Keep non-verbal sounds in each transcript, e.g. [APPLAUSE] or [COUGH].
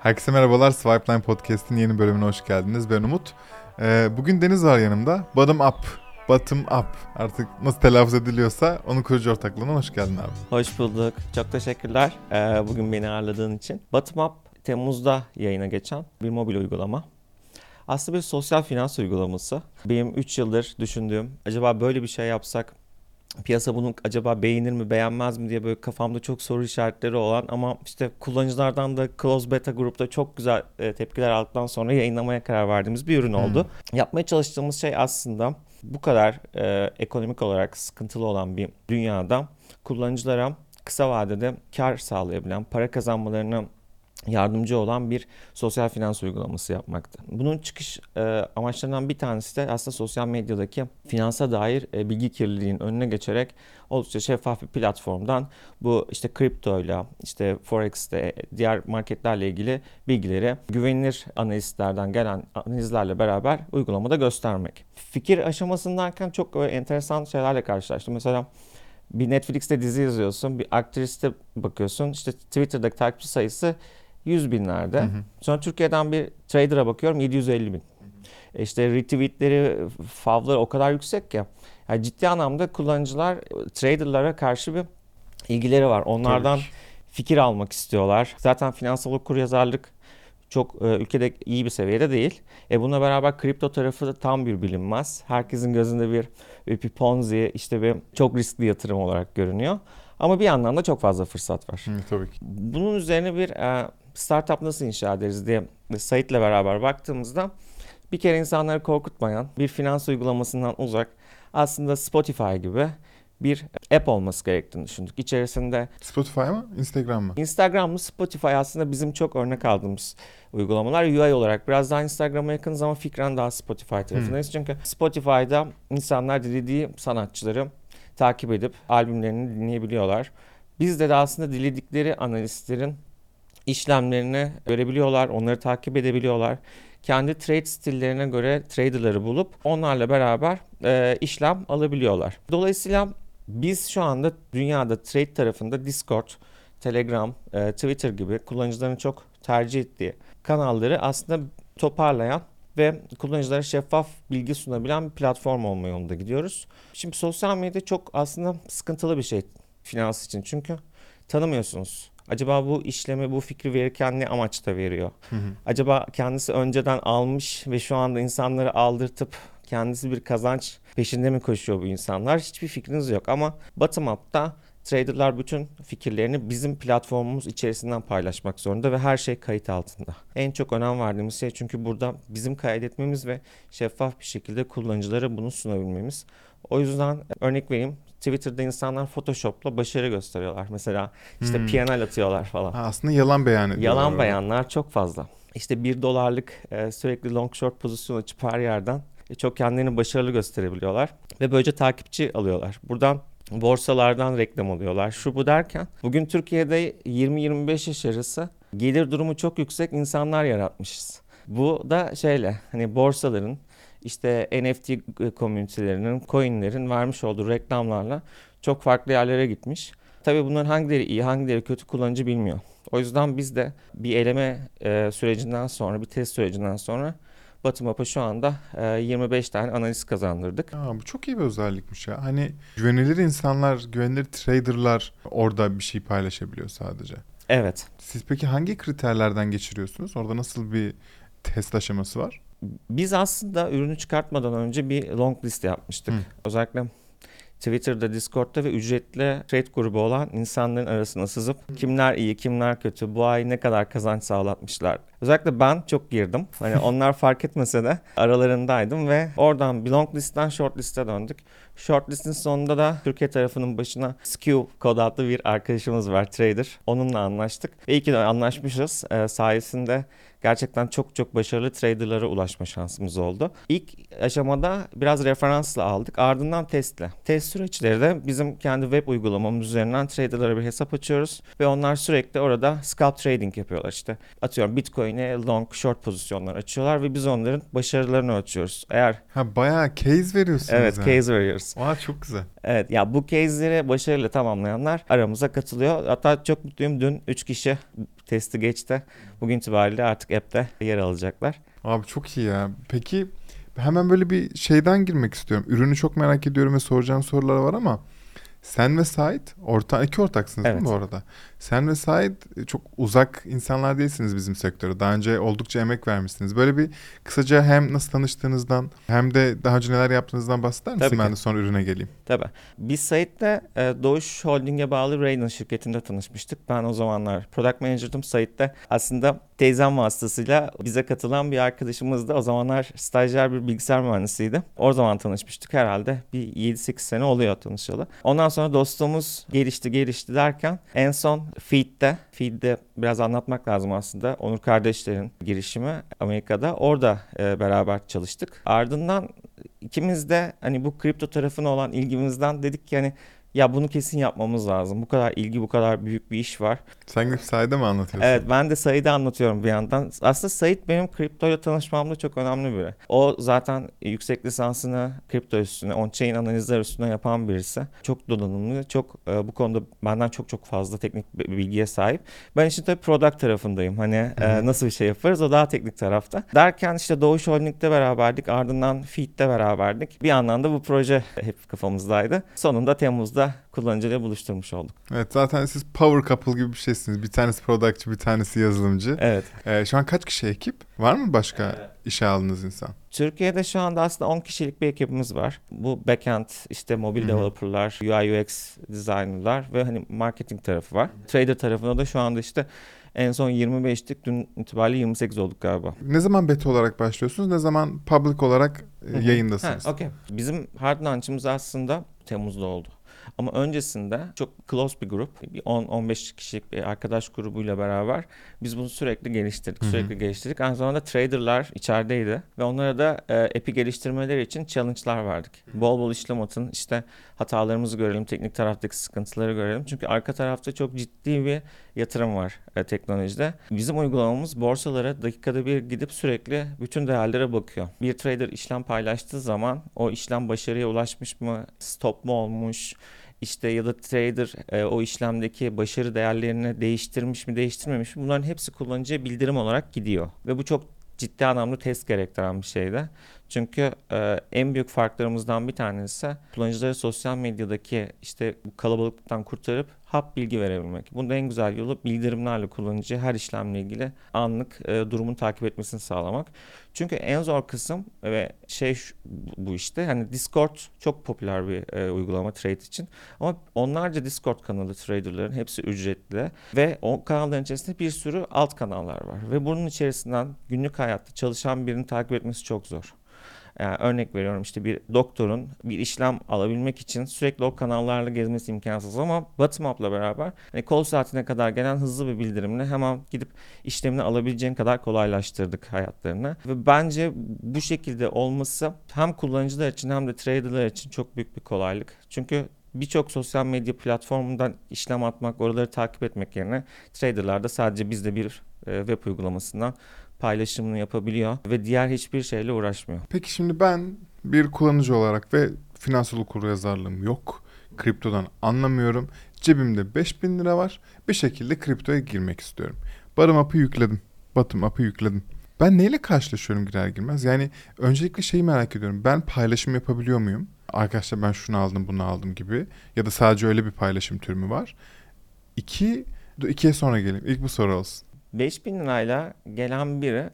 Herkese merhabalar. Swipeline Podcast'in yeni bölümüne hoş geldiniz. Ben Umut. Ee, bugün Deniz var yanımda. Bottom up. Bottom up. Artık nasıl telaffuz ediliyorsa onun kurucu ortaklığına hoş geldin abi. Hoş bulduk. Çok teşekkürler ee, bugün beni ağırladığın için. Bottom Up Temmuz'da yayına geçen bir mobil uygulama. Aslında bir sosyal finans uygulaması. Benim 3 yıldır düşündüğüm, acaba böyle bir şey yapsak piyasa bunu acaba beğenir mi beğenmez mi diye böyle kafamda çok soru işaretleri olan ama işte kullanıcılardan da Close Beta grupta çok güzel e, tepkiler aldıktan sonra yayınlamaya karar verdiğimiz bir ürün oldu. Hmm. Yapmaya çalıştığımız şey aslında bu kadar e, ekonomik olarak sıkıntılı olan bir dünyada kullanıcılara kısa vadede kar sağlayabilen, para kazanmalarını yardımcı olan bir sosyal finans uygulaması yapmaktı. Bunun çıkış e, amaçlarından bir tanesi de aslında sosyal medyadaki finansa dair e, bilgi kirliliğinin önüne geçerek oldukça şeffaf bir platformdan bu işte kriptoyla, işte forex'te, diğer marketlerle ilgili bilgileri güvenilir analistlerden gelen analizlerle beraber uygulamada göstermek. Fikir aşamasındayken çok enteresan şeylerle karşılaştım. Mesela bir Netflix'te dizi izliyorsun, bir aktriste bakıyorsun, işte Twitter'daki takipçi sayısı 100 binlerde. Hı hı. Sonra Türkiye'den bir trader'a bakıyorum 750 bin. Hı hı. İşte retweetleri, favları o kadar yüksek ki. Yani ciddi anlamda kullanıcılar traderlara karşı bir ilgileri var. Onlardan fikir almak istiyorlar. Zaten finansal okuryazarlık çok e, ülkede iyi bir seviyede değil. E bununla beraber kripto tarafı da tam bir bilinmez. Herkesin gözünde bir, bir ponzi, işte bir çok riskli yatırım olarak görünüyor. Ama bir yandan da çok fazla fırsat var. Hı, tabii ki. Bunun üzerine bir e, startup nasıl inşa ederiz diye Sait'le beraber baktığımızda bir kere insanları korkutmayan bir finans uygulamasından uzak aslında Spotify gibi bir app olması gerektiğini düşündük. İçerisinde Spotify mı? Instagram mı? Instagram mı? Spotify aslında bizim çok örnek aldığımız uygulamalar. UI olarak biraz daha Instagram'a yakınız ama fikren daha Spotify tarafındayız. Hmm. Çünkü Spotify'da insanlar dilediği sanatçıları takip edip albümlerini dinleyebiliyorlar. Bizde de aslında diledikleri analistlerin işlemlerini görebiliyorlar, onları takip edebiliyorlar. Kendi trade stillerine göre traderları bulup onlarla beraber e, işlem alabiliyorlar. Dolayısıyla biz şu anda dünyada trade tarafında Discord, Telegram, e, Twitter gibi kullanıcıların çok tercih ettiği kanalları aslında toparlayan ve kullanıcılara şeffaf bilgi sunabilen bir platform olma yolunda gidiyoruz. Şimdi sosyal medya çok aslında sıkıntılı bir şey finans için çünkü tanımıyorsunuz. Acaba bu işlemi, bu fikri verirken ne amaçta veriyor? Hı hı. Acaba kendisi önceden almış ve şu anda insanları aldırtıp kendisi bir kazanç peşinde mi koşuyor bu insanlar? Hiçbir fikriniz yok ama bottom up'ta traderlar bütün fikirlerini bizim platformumuz içerisinden paylaşmak zorunda ve her şey kayıt altında. En çok önem verdiğimiz şey çünkü burada bizim kaydetmemiz ve şeffaf bir şekilde kullanıcılara bunu sunabilmemiz. O yüzden örnek vereyim Twitter'da insanlar Photoshop'la başarı gösteriyorlar. Mesela işte hmm. PNL atıyorlar falan. Ha, aslında yalan beyan ediyorlar. Yalan beyanlar çok fazla. İşte bir dolarlık e, sürekli long short pozisyon açıp her yerden e, çok kendilerini başarılı gösterebiliyorlar. Ve böylece takipçi alıyorlar. Buradan borsalardan reklam alıyorlar. Şu bu derken bugün Türkiye'de 20-25 yaş arası gelir durumu çok yüksek insanlar yaratmışız. Bu da şeyle hani borsaların işte NFT komünitelerinin, coinlerin vermiş olduğu reklamlarla çok farklı yerlere gitmiş. Tabii bunların hangileri iyi, hangileri kötü kullanıcı bilmiyor. O yüzden biz de bir eleme e, sürecinden sonra, bir test sürecinden sonra Batımap'a şu anda e, 25 tane analiz kazandırdık. Aa, bu çok iyi bir özellikmiş ya. Hani güvenilir insanlar, güvenilir traderlar orada bir şey paylaşabiliyor sadece. Evet. Siz peki hangi kriterlerden geçiriyorsunuz? Orada nasıl bir test aşaması var? Biz aslında ürünü çıkartmadan önce bir long list yapmıştık. Hı. Özellikle Twitter'da, Discord'da ve ücretli trade grubu olan insanların arasına sızıp kimler iyi, kimler kötü, bu ay ne kadar kazanç sağlatmışlar. Özellikle ben çok girdim. Hani [LAUGHS] onlar fark etmese de aralarındaydım ve oradan bir long listten short liste döndük. Short listin sonunda da Türkiye tarafının başına Skew kod adlı bir arkadaşımız var, trader. Onunla anlaştık. Ve iyi ki de anlaşmışız. Ee, sayesinde gerçekten çok çok başarılı traderlara ulaşma şansımız oldu. İlk aşamada biraz referansla aldık. Ardından testle. Test süreçleri de bizim kendi web uygulamamız üzerinden traderlara bir hesap açıyoruz ve onlar sürekli orada scalp trading yapıyorlar işte. Atıyorum Bitcoin'e long short pozisyonlar açıyorlar ve biz onların başarılarını ölçüyoruz. Eğer Ha bayağı case veriyorsunuz. Evet, yani. case veriyoruz. Aa çok güzel. Evet ya bu case'leri başarıyla tamamlayanlar aramıza katılıyor. Hatta çok mutluyum dün 3 kişi testi geçti. Bugün itibariyle artık app'te yer alacaklar. Abi çok iyi ya. Peki hemen böyle bir şeyden girmek istiyorum. Ürünü çok merak ediyorum ve soracağım sorular var ama sen ve Sait orta iki ortaksınız değil mi Evet. bu arada? Sen ve Sait e, çok uzak insanlar değilsiniz bizim sektöre. Daha önce oldukça emek vermişsiniz. Böyle bir kısaca hem nasıl tanıştığınızdan hem de daha önce neler yaptığınızdan bahseder misin? Tabii ben ki. de sonra ürüne geleyim. Tabii. Biz Sait'le e, Doğuş Holding'e bağlı Raiden şirketinde tanışmıştık. Ben o zamanlar product manager'dım. Sait de aslında teyzem vasıtasıyla bize katılan bir arkadaşımızdı. O zamanlar stajyer bir bilgisayar mühendisiydi. O zaman tanışmıştık herhalde. Bir 7-8 sene oluyor tanışalı. Ondan sonra dostluğumuz gelişti gelişti derken en son Feed'de, Feed'de biraz anlatmak lazım aslında. Onur kardeşlerin girişimi Amerika'da. Orada e, beraber çalıştık. Ardından ikimiz de hani bu kripto tarafına olan ilgimizden dedik ki hani ya bunu kesin yapmamız lazım. Bu kadar ilgi, bu kadar büyük bir iş var. Sen gidip Sait'e mi anlatıyorsun? Evet ben de Said'i anlatıyorum bir yandan. Aslında Said benim kriptoyla tanışmamda çok önemli biri. O zaten yüksek lisansını kripto üstüne, on-chain analizler üstüne yapan birisi. Çok donanımlı, çok e, bu konuda benden çok çok fazla teknik bi- bilgiye sahip. Ben işte tabii product tarafındayım. Hani e, nasıl bir şey yaparız o daha teknik tarafta. Derken işte Doğuş Holding'de beraberdik. Ardından Feed'de beraberdik. Bir yandan da bu proje hep kafamızdaydı. Sonunda Temmuz'da kullanıcıyla buluşturmuş olduk. Evet zaten siz power couple gibi bir şeysiniz. Bir tanesi productçı, bir tanesi yazılımcı. Evet. Ee, şu an kaç kişi ekip? Var mı başka işe aldığınız insan? Türkiye'de şu anda aslında 10 kişilik bir ekibimiz var. Bu backend, işte mobil Hı hı. developerlar, UI UX designerlar ve hani marketing tarafı var. Trader tarafında da şu anda işte en son 25'tik. Dün itibariyle 28 olduk galiba. Ne zaman beta olarak başlıyorsunuz? Ne zaman public olarak e, Hı hı. yayındasınız? Okey. Bizim hard launch'ımız aslında Temmuz'da oldu. Ama öncesinde çok close bir grup, bir 10-15 kişilik bir arkadaş grubuyla beraber biz bunu sürekli geliştirdik, Hı hı. sürekli geliştirdik. Aynı zamanda traderlar içerideydi ve onlara da e, app'i geliştirmeleri için challenge'lar verdik. Bol bol işlem atın, işte hatalarımızı görelim, teknik taraftaki sıkıntıları görelim. Çünkü arka tarafta çok ciddi bir yatırım var e, teknolojide. Bizim uygulamamız borsalara dakikada bir gidip sürekli bütün değerlere bakıyor. Bir trader işlem paylaştığı zaman o işlem başarıya ulaşmış mı, stop mu olmuş, işte ya da trader e, o işlemdeki başarı değerlerini değiştirmiş mi değiştirmemiş mi bunların hepsi kullanıcıya bildirim olarak gidiyor. Ve bu çok ciddi anlamda test gerektiren bir şeydi. Çünkü e, en büyük farklarımızdan bir tanesi kullanıcıları sosyal medyadaki işte bu kalabalıktan kurtarıp hap bilgi verebilmek. Bunun en güzel yolu bildirimlerle kullanıcı her işlemle ilgili anlık e, durumun takip etmesini sağlamak. Çünkü en zor kısım ve şey bu işte hani Discord çok popüler bir e, uygulama trade için. Ama onlarca Discord kanalı traderların hepsi ücretli ve o kanalların içerisinde bir sürü alt kanallar var. Ve bunun içerisinden günlük hayatta çalışan birini takip etmesi çok zor. Yani örnek veriyorum işte bir doktorun bir işlem alabilmek için sürekli o kanallarla gezmesi imkansız ama bottom up'la beraber hani kol saatine kadar gelen hızlı bir bildirimle hemen gidip işlemini alabileceğin kadar kolaylaştırdık hayatlarını. Ve bence bu şekilde olması hem kullanıcılar için hem de traderlar için çok büyük bir kolaylık. Çünkü birçok sosyal medya platformundan işlem atmak, oraları takip etmek yerine traderlarda sadece bizde bir e, web uygulamasından paylaşımını yapabiliyor ve diğer hiçbir şeyle uğraşmıyor. Peki şimdi ben bir kullanıcı olarak ve finansal okuryazarlığım yok. Kriptodan anlamıyorum. Cebimde 5000 lira var. Bir şekilde kriptoya girmek istiyorum. Bottom up'ı yükledim. Bottom up'ı yükledim. Ben neyle karşılaşıyorum girer girmez? Yani öncelikle şeyi merak ediyorum. Ben paylaşım yapabiliyor muyum? Arkadaşlar ben şunu aldım bunu aldım gibi. Ya da sadece öyle bir paylaşım türü mü var? İki, ikiye sonra geleyim. İlk bu soru olsun. 5000 lirayla gelen biri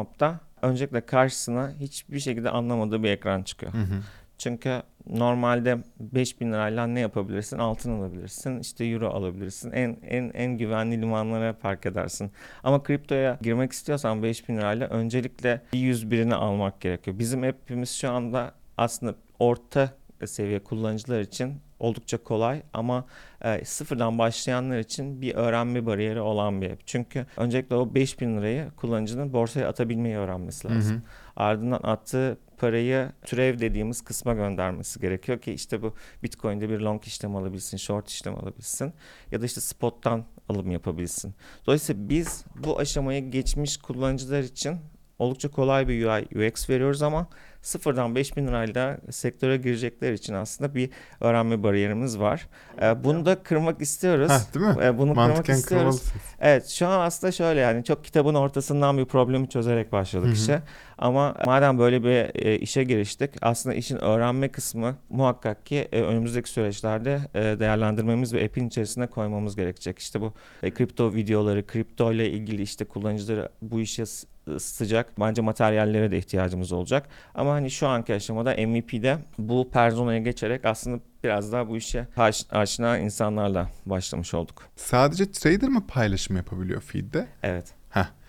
up'ta öncelikle karşısına hiçbir şekilde anlamadığı bir ekran çıkıyor. Hı hı. Çünkü normalde 5000 lirayla ne yapabilirsin? Altın alabilirsin, işte euro alabilirsin. En en en güvenli limanlara park edersin. Ama kriptoya girmek istiyorsan 5000 lirayla öncelikle bir 101'ini almak gerekiyor. Bizim app'imiz şu anda aslında orta seviye kullanıcılar için oldukça kolay ama e, sıfırdan başlayanlar için bir öğrenme bariyeri olan bir app. Çünkü öncelikle o 5000 lirayı kullanıcının borsaya atabilmeyi öğrenmesi Hı lazım. hı. Ardından attığı parayı türev dediğimiz kısma göndermesi gerekiyor ki işte bu Bitcoin'de bir long işlem alabilsin, short işlem alabilsin ya da işte spot'tan alım yapabilsin. Dolayısıyla biz bu aşamayı geçmiş kullanıcılar için oldukça kolay bir UI UX veriyoruz ama sıfırdan 5000 lirayla sektöre girecekler için aslında bir öğrenme bariyerimiz var. Ee, bunu da kırmak istiyoruz. Heh, değil mi? Ee, bunu kırmak Mantıken istiyoruz. kırmalısınız. Evet şu an aslında şöyle yani çok kitabın ortasından bir problemi çözerek başladık Hı hı. işe. Ama madem böyle bir e, işe giriştik aslında işin öğrenme kısmı muhakkak ki e, önümüzdeki süreçlerde e, değerlendirmemiz ve app'in içerisine koymamız gerekecek. İşte bu e, kripto videoları, kripto ile ilgili işte kullanıcıları bu işe s- sıcak bence materyallere de ihtiyacımız olacak. Ama hani şu anki aşamada MVP'de bu personaya geçerek aslında biraz daha bu işe aş- aşina insanlarla başlamış olduk. Sadece trader mı paylaşım yapabiliyor feed'de? Evet.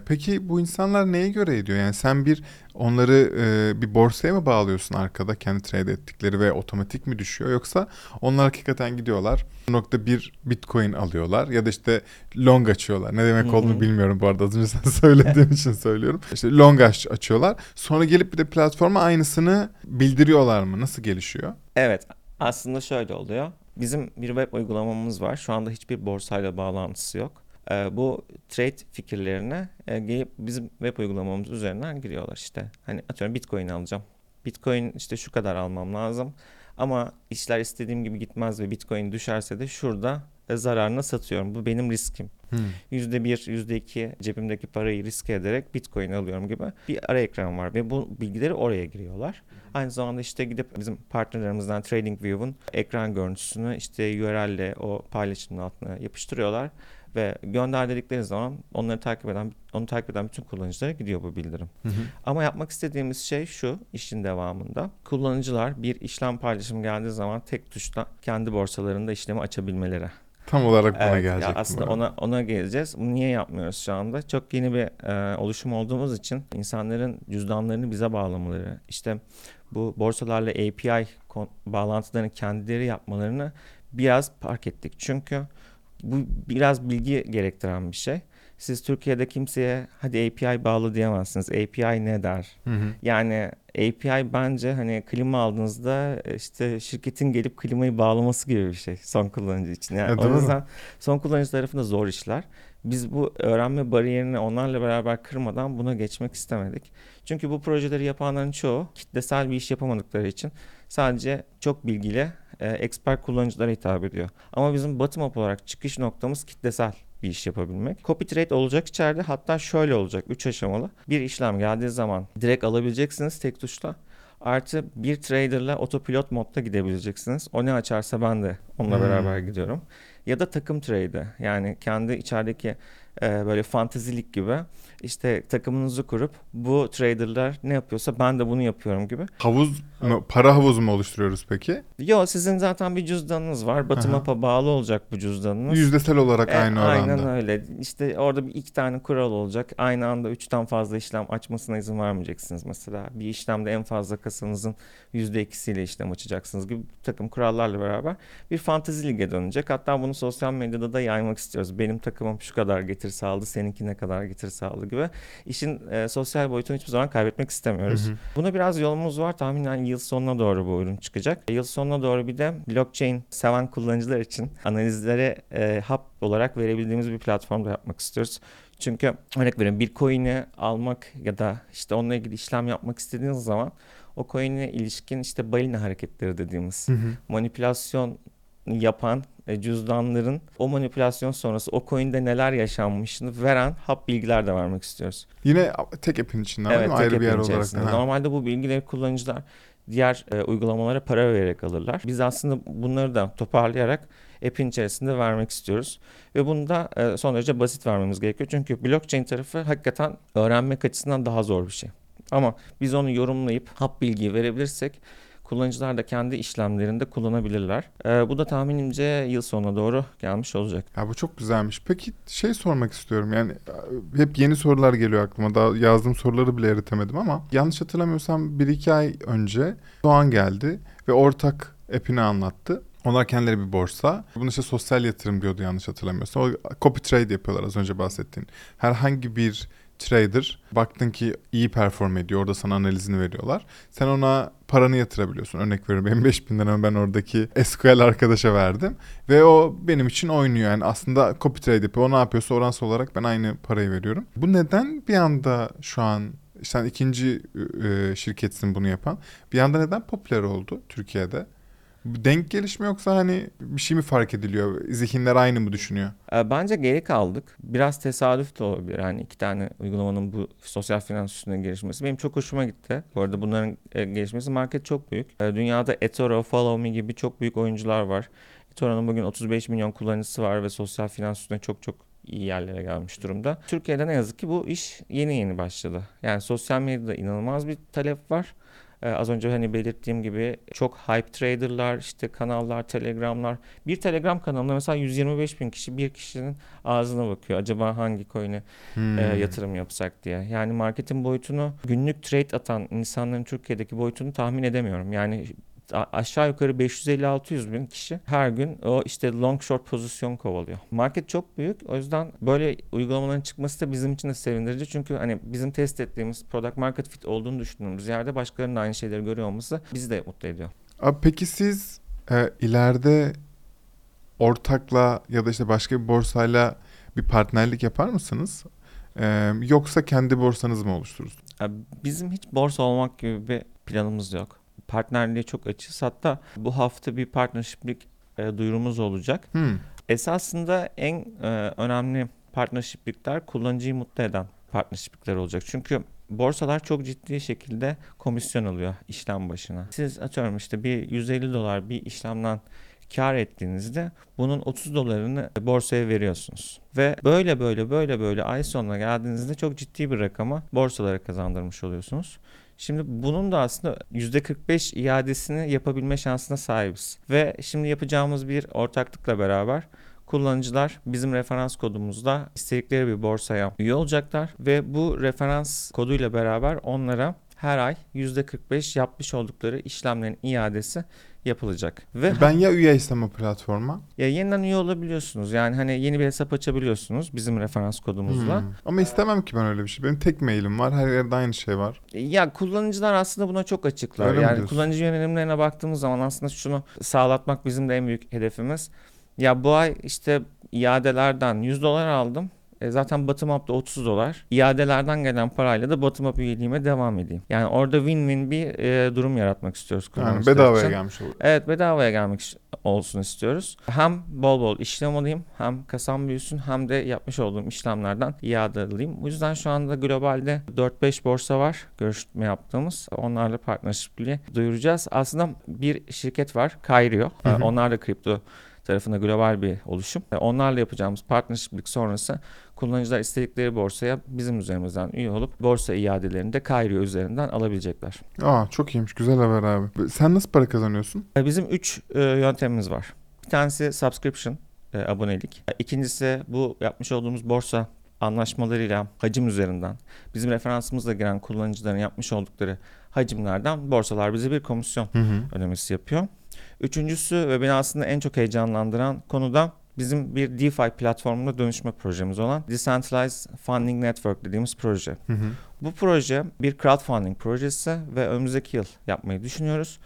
Peki bu insanlar neye göre ediyor? Yani sen bir onları e, bir borsaya mı bağlıyorsun arkada kendi trade ettikleri ve otomatik mi düşüyor yoksa onlar hakikaten gidiyorlar nokta bir bitcoin alıyorlar ya da işte long açıyorlar. Ne demek olduğunu bilmiyorum bu arada az önce sen [LAUGHS] söylediğin için söylüyorum. İşte long aç açıyorlar. Sonra gelip bir de platforma aynısını bildiriyorlar mı? Nasıl gelişiyor? Evet, aslında şöyle oluyor. Bizim bir web uygulamamız var. Şu anda hiçbir borsayla bağlantısı yok. Ee, bu trade fikirlerine e, gelip bizim web uygulamamız üzerinden giriyorlar işte. Hani atıyorum Bitcoin alacağım. Bitcoin işte şu kadar almam lazım. Ama işler istediğim gibi gitmez ve Bitcoin düşerse de şurada e, zararına satıyorum. Bu benim riskim. Hmm. %1, %2 cebimdeki parayı riske ederek Bitcoin alıyorum gibi bir ara ekran var ve bu bilgileri oraya giriyorlar. Aynı zamanda işte gidip bizim partnerlerimizden TradingView'un ekran görüntüsünü işte URL'le o paylaşımın altına yapıştırıyorlar ve gönder dedikleri zaman onları takip eden onu takip eden bütün kullanıcılara gidiyor bu bildirim. Hı hı. Ama yapmak istediğimiz şey şu işin devamında. Kullanıcılar bir işlem paylaşımı geldiği zaman tek tuşla kendi borsalarında işlemi açabilmeleri. Tam olarak buna Evet, ya gelecektim. aslında ona ona geleceğiz. Bunu niye yapmıyoruz şu anda? Çok yeni bir e, oluşum olduğumuz için insanların cüzdanlarını bize bağlamaları, işte bu borsalarla API bağlantılarını kendileri yapmalarını biraz fark ettik. Çünkü bu biraz bilgi gerektiren bir şey. Siz Türkiye'de kimseye hadi API bağlı diyemezsiniz. API ne der? Hı hı. Yani API bence hani klima aldığınızda işte şirketin gelip klimayı bağlaması gibi bir şey son kullanıcı için. Yani E, o yüzden son kullanıcı tarafında zor işler. Biz bu öğrenme bariyerini onlarla beraber kırmadan buna geçmek istemedik. Çünkü bu projeleri yapanların çoğu kitlesel bir iş yapamadıkları için sadece çok bilgili e, expert kullanıcılara hitap ediyor. Ama bizim bottom up olarak çıkış noktamız kitlesel bir iş yapabilmek. Copy trade olacak içeride hatta şöyle olacak 3 aşamalı. Bir işlem geldiği zaman direkt alabileceksiniz tek tuşla. Artı bir traderla otopilot modda gidebileceksiniz. O ne açarsa ben de onunla Hmm. beraber gidiyorum. Ya da takım trade yani kendi içerideki e, böyle fantezilik gibi işte takımınızı kurup bu traderlar ne yapıyorsa ben de bunu yapıyorum gibi. Havuz mu, para havuzu mu oluşturuyoruz peki? Yo sizin zaten bir cüzdanınız var. Up'a bağlı olacak bu cüzdanınız. Yüzdesel olarak E, aynı oranda. Aynen öyle. İşte orada bir iki tane kural olacak. Aynı anda üçten fazla işlem açmasına izin vermeyeceksiniz mesela. Bir işlemde en fazla kasanızın yüzde ikisiyle işlem açacaksınız gibi bir takım kurallarla beraber bir fantezi lige dönecek. Hatta bunu sosyal medyada da yaymak istiyoruz. Benim takımım şu kadar getir sağladı, seninki ne kadar getir sağladı gibi. İşin e, sosyal boyutunu hiçbir zaman kaybetmek istemiyoruz. Hı hı. Buna biraz yolumuz var. Tahminen yıl sonuna doğru bu ürün çıkacak. Yıl sonuna doğru bir de blockchain seven kullanıcılar için analizlere e, hub olarak verebildiğimiz bir platform da yapmak istiyoruz. Çünkü örnek veriyorum bir coin'i almak ya da işte onunla ilgili işlem yapmak istediğiniz zaman o coin'e ilişkin işte balina hareketleri dediğimiz Hı hı. manipülasyon yapan e, cüzdanların o manipülasyon sonrası o coin'de neler yaşanmışını veren hap bilgiler de vermek istiyoruz. Yine tek app'in içinden değil mi? Ayrı bir yer olarak. Ha. Normalde bu bilgileri kullanıcılar diğer e, uygulamalara para vererek alırlar. Biz aslında bunları da toparlayarak app'in içerisinde vermek istiyoruz. Ve bunu da e, son derece basit vermemiz gerekiyor. Çünkü blockchain tarafı hakikaten öğrenmek açısından daha zor bir şey. Ama biz onu yorumlayıp hap bilgiyi verebilirsek kullanıcılar da kendi işlemlerinde kullanabilirler. E, bu da tahminimce yıl sonuna doğru gelmiş olacak. Ya bu çok güzelmiş. Peki şey sormak istiyorum. Yani e, hep yeni sorular geliyor aklıma. Daha yazdığım soruları bile eritemedim ama yanlış hatırlamıyorsam bir iki ay önce Doğan geldi ve ortak app'ini anlattı. Onlar kendileri bir borsa. Bunu işte sosyal yatırım diyordu yanlış hatırlamıyorsam. O copy trade yapıyorlar az önce bahsettiğin. Herhangi bir trader baktın ki iyi perform ediyor. Orada sana analizini veriyorlar. Sen ona paranı yatırabiliyorsun. Örnek veriyorum benim 5000 liramı ben oradaki SQL arkadaşa verdim. Ve o benim için oynuyor. Yani aslında copy trade yapıyor. O ne yapıyorsa oransal olarak ben aynı parayı veriyorum. Bu neden bir anda şu an sen ikinci şirketsin bunu yapan. Bir anda neden popüler oldu Türkiye'de? Denk gelişme yoksa hani bir şey mi fark ediliyor? Zihinler aynı mı düşünüyor? E, Bence geri kaldık. Biraz tesadüf de olabilir. Yani iki tane uygulamanın bu sosyal finans üstüne gelişmesi. Benim çok hoşuma gitti. Bu arada bunların e, gelişmesi market çok büyük. E, Dünyada eToro, Follow Me gibi çok büyük oyuncular var. eToro'nun bugün 35 milyon kullanıcısı var ve sosyal finans üstüne çok çok iyi yerlere gelmiş durumda. Türkiye'de ne yazık ki bu iş yeni yeni başladı. Yani sosyal medyada inanılmaz bir talep var. Ee, az önce hani belirttiğim gibi çok hype traderlar, işte kanallar, telegramlar. Bir telegram kanalında mesela 125 bin kişi bir kişinin ağzına bakıyor. Acaba hangi coin'e Hmm. e, yatırım yapsak diye. Yani marketin boyutunu, günlük trade atan insanların Türkiye'deki boyutunu tahmin edemiyorum. Yani aşağı yukarı 550-600 bin kişi her gün o işte long short pozisyon kovalıyor. Market çok büyük. O yüzden böyle uygulamaların çıkması da bizim için de sevindirici. Çünkü hani bizim test ettiğimiz product market fit olduğunu düşündüğümüz yerde başkalarının aynı şeyleri görüyor olması bizi de mutlu ediyor. Abi peki siz e, ileride ortakla ya da işte başka bir borsayla bir partnerlik yapar mısınız? E, yoksa kendi borsanızı mı oluşturursunuz? Bizim hiç borsa olmak gibi bir planımız yok. Partnerliğe çok açız. Hatta bu hafta bir partnershiplik e, duyurumuz olacak. Hmm. Esasında en e, önemli partnershiplikler kullanıcıyı mutlu eden partnershiplikler olacak. Çünkü borsalar çok ciddi şekilde komisyon alıyor işlem başına. Siz atıyorum işte bir 150 dolar bir işlemden kar ettiğinizde bunun 30 dolarını borsaya veriyorsunuz. Ve böyle böyle böyle böyle ay sonuna geldiğinizde çok ciddi bir rakamı borsalara kazandırmış oluyorsunuz. Şimdi bunun da aslında %45 iadesini yapabilme şansına sahibiz. Ve şimdi yapacağımız bir ortaklıkla beraber kullanıcılar bizim referans kodumuzla istedikleri bir borsaya üye olacaklar ve bu referans koduyla beraber onlara her ay %45 yapmış oldukları işlemlerin iadesi yapılacak. Ve Ben ya üyeysem o platforma. ya yeniden üye olabiliyorsunuz. Yani hani yeni bir hesap açabiliyorsunuz bizim referans kodumuzla. Hmm. Ama istemem ki ben öyle bir şey. Benim tek mailim var. Her yerde aynı şey var. Ya kullanıcılar aslında buna çok açıklar. Öyle yani kullanıcı yönelimlerine baktığımız zaman aslında şunu sağlatmak bizim de en büyük hedefimiz. Ya bu ay işte iadelerden 100 dolar aldım. E zaten bottom up'ta 30 dolar. İadelerden gelen parayla da bottom up üyeliğime devam edeyim. Yani orada win-win bir e, durum yaratmak istiyoruz Yani bedavaya için. gelmiş oluyor. Evet bedavaya gelmek olsun istiyoruz. Hem bol bol işlem alayım hem kasam büyüsün hem de yapmış olduğum işlemlerden iade alayım. Bu yüzden şu anda globalde 4-5 borsa var görüşme yaptığımız. Onlarla partnership'li duyuracağız. Aslında bir şirket var Kairio. Hı hı. Onlar da kripto tarafında global bir oluşum. E, Onlarla yapacağımız partnership'lik sonrası kullanıcılar istedikleri borsaya bizim üzerimizden üye olup borsa iadelerini de üzerinden alabilecekler. Aa çok iyiymiş. Güzel haber abi. Sen nasıl para kazanıyorsun? E, Bizim 3 yöntemimiz var. Bir tanesi subscription, e, abonelik. E, İkincisi bu yapmış olduğumuz borsa anlaşmalarıyla hacim üzerinden bizim referansımızla giren kullanıcıların yapmış oldukları hacimlerden borsalar bize bir komisyon Hı hı. ödemesi yapıyor. Üçüncüsü ve beni aslında en çok heyecanlandıran konu da bizim bir DeFi platformuna dönüşme projemiz olan Decentralized Funding Network dediğimiz proje. Hı hı. Bu proje bir crowdfunding projesi ve önümüzdeki yıl yapmayı düşünüyoruz.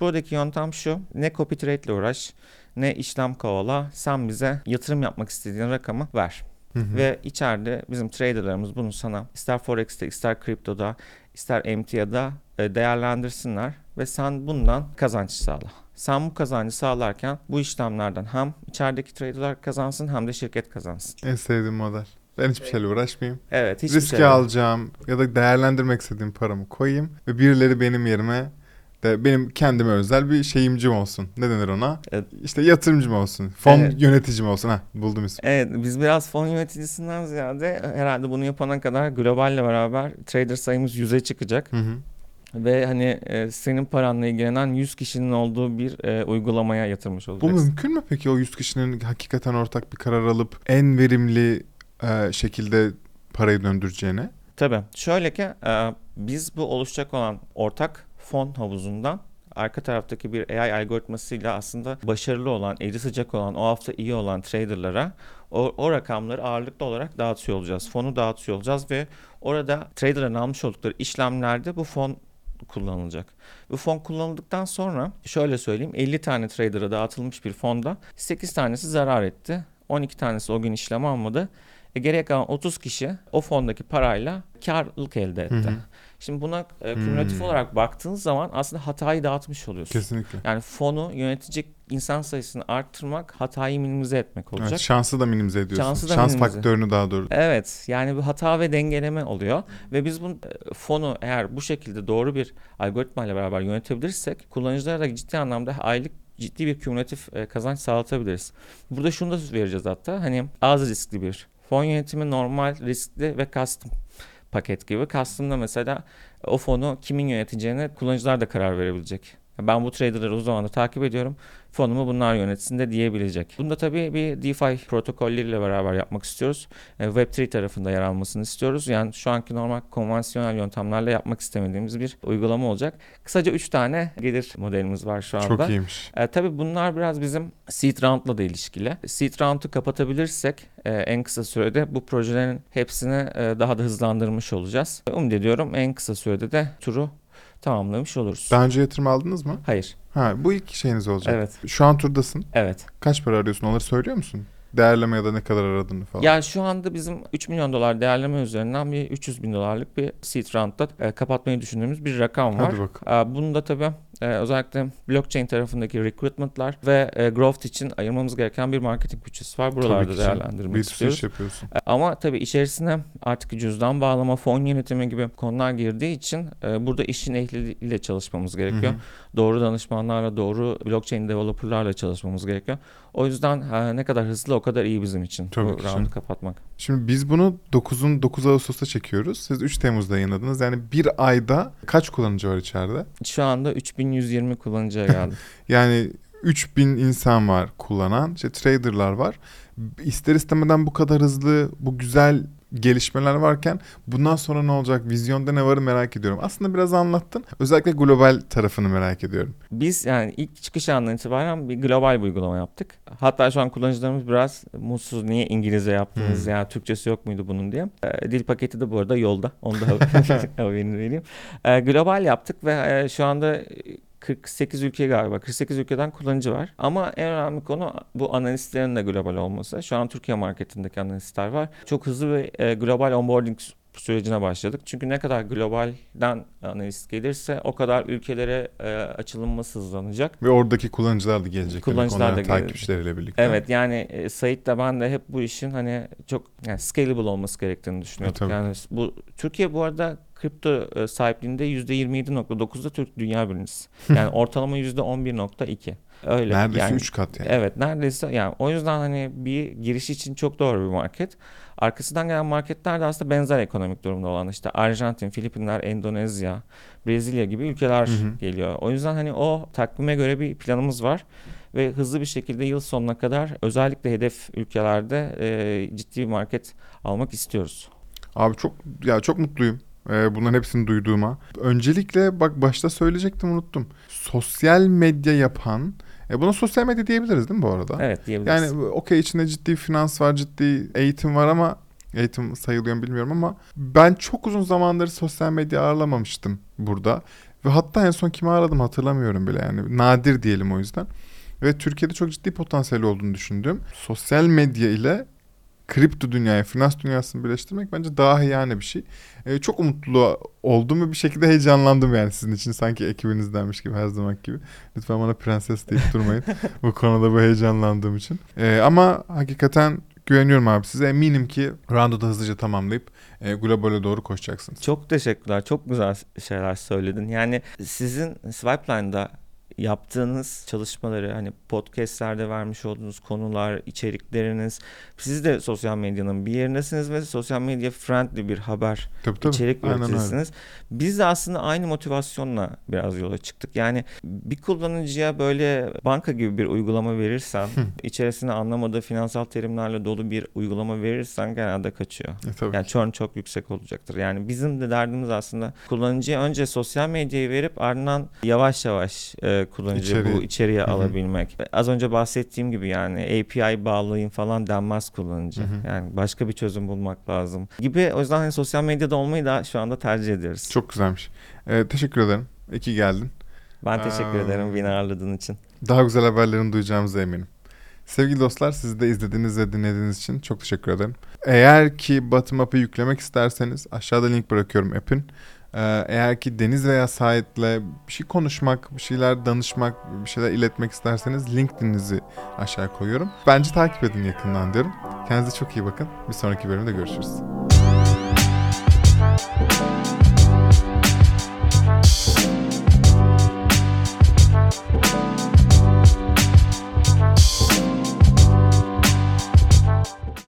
Buradaki yöntem şu, ne copy trade ile uğraş, ne işlem kovala, sen bize yatırım yapmak istediğin rakamı ver. Hı hı. Ve içeride bizim traderlarımız bunu sana ister Forex'te, ister kriptoda, ister emtiada e, değerlendirsinler ve sen bundan kazanç sağla. Sen bu kazancı sağlarken bu işlemlerden hem içerideki traderlar kazansın hem de şirket kazansın. En sevdiğim model. Ben hiçbir şeyle uğraşmayayım. Evet, hiçbir Riski şey alacağım ya da değerlendirmek istediğim paramı koyayım ve birileri benim yerime de benim kendime özel bir şeyimcim olsun. Ne denir ona? Evet. İşte yatırımcım olsun. Fon Evet. yöneticim olsun. Ha buldum ismi. Evet biz biraz fon yöneticisinden ziyade herhalde bunu yapana kadar globalle beraber trader sayımız 100'e çıkacak. Hı hı. Ve hani e, senin paranla ilgilenen 100 kişinin olduğu bir e, uygulamaya yatırmış Bu olacaksın. mümkün mü peki o 100 kişinin hakikaten ortak bir karar alıp en verimli e, şekilde parayı döndüreceğine? Tabii. Şöyle ki e, biz bu oluşacak olan ortak fon havuzundan arka taraftaki bir AI algoritmasıyla aslında başarılı olan, eli sıcak olan, o hafta iyi olan traderlara o, o rakamları ağırlıklı olarak dağıtıyor olacağız. Fonu dağıtıyor olacağız ve orada traderların almış oldukları işlemlerde bu fon kullanılacak. Bu fon kullanıldıktan sonra şöyle söyleyeyim 50 tane trader'a dağıtılmış bir fonda 8 tanesi zarar etti. 12 tanesi o gün işlem almadı. E, geriye kalan 30 kişi o fondaki parayla karlılık elde etti. Hı hı. Şimdi buna e, kümülatif Hmm. olarak baktığın zaman aslında hatayı dağıtmış oluyorsun. Kesinlikle. Yani fonu yönetecek insan sayısını arttırmak hatayı minimize etmek olacak. Evet, şansı da minimize ediyorsun. Şansı da Şans minimize. faktörünü daha doğru. Evet yani bu hata ve dengeleme oluyor ve biz bu e, fonu eğer bu şekilde doğru bir algoritma ile beraber yönetebilirsek kullanıcılara da ciddi anlamda aylık ciddi bir kümülatif e, kazanç sağlatabiliriz. Burada şunu da vereceğiz hatta hani az riskli bir fon yönetimi normal riskli ve custom paket gibi. Custom'da mesela o fonu kimin yöneteceğine kullanıcılar da karar verebilecek. Ben bu traderları uzun zamandır takip ediyorum. Fonumu bunlar yönetsin de diyebilecek. Bunda tabii bir DeFi protokolleriyle beraber yapmak istiyoruz. E, Web3 tarafında yer almasını istiyoruz. Yani şu anki normal konvansiyonel yöntemlerle yapmak istemediğimiz bir uygulama olacak. Kısaca 3 tane gelir modelimiz var şu anda. Çok iyiymiş. E, tabii bunlar biraz bizim seed round'la da ilişkili. Seed round'u kapatabilirsek e, en kısa sürede bu projelerin hepsini e, daha da hızlandırmış olacağız. Umut ediyorum en kısa sürede de turu tamamlamış oluruz. Daha önce yatırım aldınız mı? Hayır. Ha, bu ilk şeyiniz olacak. Evet. Şu an turdasın. Evet. Kaç para arıyorsun? Onları söylüyor musun? Değerleme ya da ne kadar aradığını falan. Ya şu anda bizim 3 milyon dolar değerleme üzerinden bir 300 bin dolarlık bir seed round'da e, kapatmayı düşündüğümüz bir rakam var. Hadi bak. E, bunu da tabii e, özellikle blockchain tarafındaki recruitment'lar ve e, growth için ayırmamız gereken bir marketing bütçesi var. Buralarda Tabii değerlendirmek Bir istiyoruz. iş yapıyorsun. E, Ama tabii içerisine artık cüzdan bağlama, fon yönetimi gibi konular girdiği için e, burada işin ehliyle çalışmamız gerekiyor. Hı hı. Doğru danışmanlarla, doğru blockchain developerlarla çalışmamız gerekiyor. O yüzden e, ne kadar hızlı o kadar iyi bizim için Tabii bu roundu kapatmak. Şimdi biz bunu 9'un 9 Ağustos'ta çekiyoruz. Siz 3 Temmuz'da yayınladınız. Yani bir ayda kaç kullanıcı var içeride? Şu anda 3120 kullanıcıya geldi. [LAUGHS] Yani 3000 insan var kullanan. İşte traderlar var. İster istemeden bu kadar hızlı, bu güzel gelişmeler varken bundan sonra ne olacak? Vizyonda ne varı merak ediyorum. Aslında biraz anlattın. Özellikle global tarafını merak ediyorum. Biz yani ilk çıkış anından itibaren bir global bir uygulama yaptık. Hatta şu an kullanıcılarımız biraz mutsuz. Niye İngilizce yaptınız Hmm. ya Türkçesi yok muydu bunun diye. Ee, dil paketi de bu arada yolda. Onu da [LAUGHS] [LAUGHS] haberini vereyim. Ee, global yaptık ve e, şu anda 48 ülke galiba. 48 ülkeden kullanıcı var. Ama en önemli konu bu analistlerin de global olması. Şu an Türkiye marketindeki analistler var. Çok hızlı ve e, global onboarding sürecine başladık. Çünkü ne kadar globalden analist gelirse o kadar ülkelere e, açılınması hızlanacak. Ve oradaki kullanıcılar da gelecek. Kullanıcılar Kullanıcılar da takipçileriyle birlikte. Evet yani e, Sait de ben de hep bu işin hani çok yani scalable olması gerektiğini düşünüyorduk. E, tabii. yani bu Türkiye bu arada kripto e, sahipliğinde %27.9'da Türk dünya birincisi. [LAUGHS] Yani ortalama %11.2. Öyle. Neredeyse yani, 3 kat yani. Evet neredeyse yani o yüzden hani bir giriş için çok doğru bir market. Arkasından gelen marketler de aslında benzer ekonomik durumda olan işte Arjantin, Filipinler, Endonezya, Brezilya gibi ülkeler Hı hı. geliyor. O yüzden hani o takvime göre bir planımız var ve hızlı bir şekilde yıl sonuna kadar özellikle hedef ülkelerde e, ciddi bir market almak istiyoruz. Abi çok ya çok mutluyum. Ee, bunların hepsini duyduğuma. Öncelikle bak başta söyleyecektim unuttum. Sosyal medya yapan e buna sosyal medya diyebiliriz değil mi bu arada? Evet diyebiliriz. Yani okey içinde ciddi finans var, ciddi eğitim var ama eğitim sayılıyor mu bilmiyorum ama ben çok uzun zamandır sosyal medya ağırlamamıştım burada. Ve hatta en son kimi aradım hatırlamıyorum bile yani. Nadir diyelim o yüzden. Ve Türkiye'de çok ciddi potansiyeli olduğunu düşündüğüm sosyal medya ile kripto dünyayı, finans dünyasını birleştirmek bence daha yani bir şey. Ee, çok umutlu oldum ve bir şekilde heyecanlandım yani sizin için sanki ekibinizdenmiş gibi her zaman gibi. Lütfen bana prenses deyip durmayın [LAUGHS] bu konuda bu heyecanlandığım için. Ee, ama hakikaten güveniyorum abi size. Eminim ki roundu da hızlıca tamamlayıp e, globale doğru koşacaksınız. Çok teşekkürler. Çok güzel şeyler söyledin. Yani sizin Swipeline'da yaptığınız çalışmaları hani podcastlerde vermiş olduğunuz konular, içerikleriniz siz de sosyal medyanın bir yerindesiniz ve sosyal medya friendly bir haber Tabii tabii. içerik üreticisiniz. Biz de aslında aynı motivasyonla biraz yola çıktık. Yani bir kullanıcıya böyle banka gibi bir uygulama verirsen, içerisinde anlamadığı finansal terimlerle dolu bir uygulama verirsen genelde kaçıyor. E, tabii. Yani churn çok yüksek olacaktır. Yani bizim de derdimiz aslında kullanıcıya önce sosyal medyayı verip ardından yavaş yavaş e, kullanıcıyı İçeri- bu içeriye Hı hı. alabilmek. Az önce bahsettiğim gibi yani API bağlayın falan denmez kullanıcı. Hı hı. Yani başka bir çözüm bulmak lazım gibi. O yüzden hani sosyal medyada olmayı da şu anda tercih ediyoruz. Çok güzelmiş. Ee, teşekkür ederim. İyi ki geldin. Ben teşekkür Aa. ederim beni ağırladığın için. Daha güzel haberlerini duyacağımıza eminim. Sevgili dostlar sizi de izlediğiniz ve dinlediğiniz için çok teşekkür ederim. Eğer ki Bottom Up'ı yüklemek isterseniz aşağıda link bırakıyorum app'in. Ee, eğer ki Deniz veya Sait'le bir şey konuşmak, bir şeyler danışmak, bir şeyler iletmek isterseniz LinkedIn'inizi aşağı koyuyorum. Bence takip edin yakından diyorum. Kendinize çok iyi bakın. Bir sonraki bölümde görüşürüz. Thank you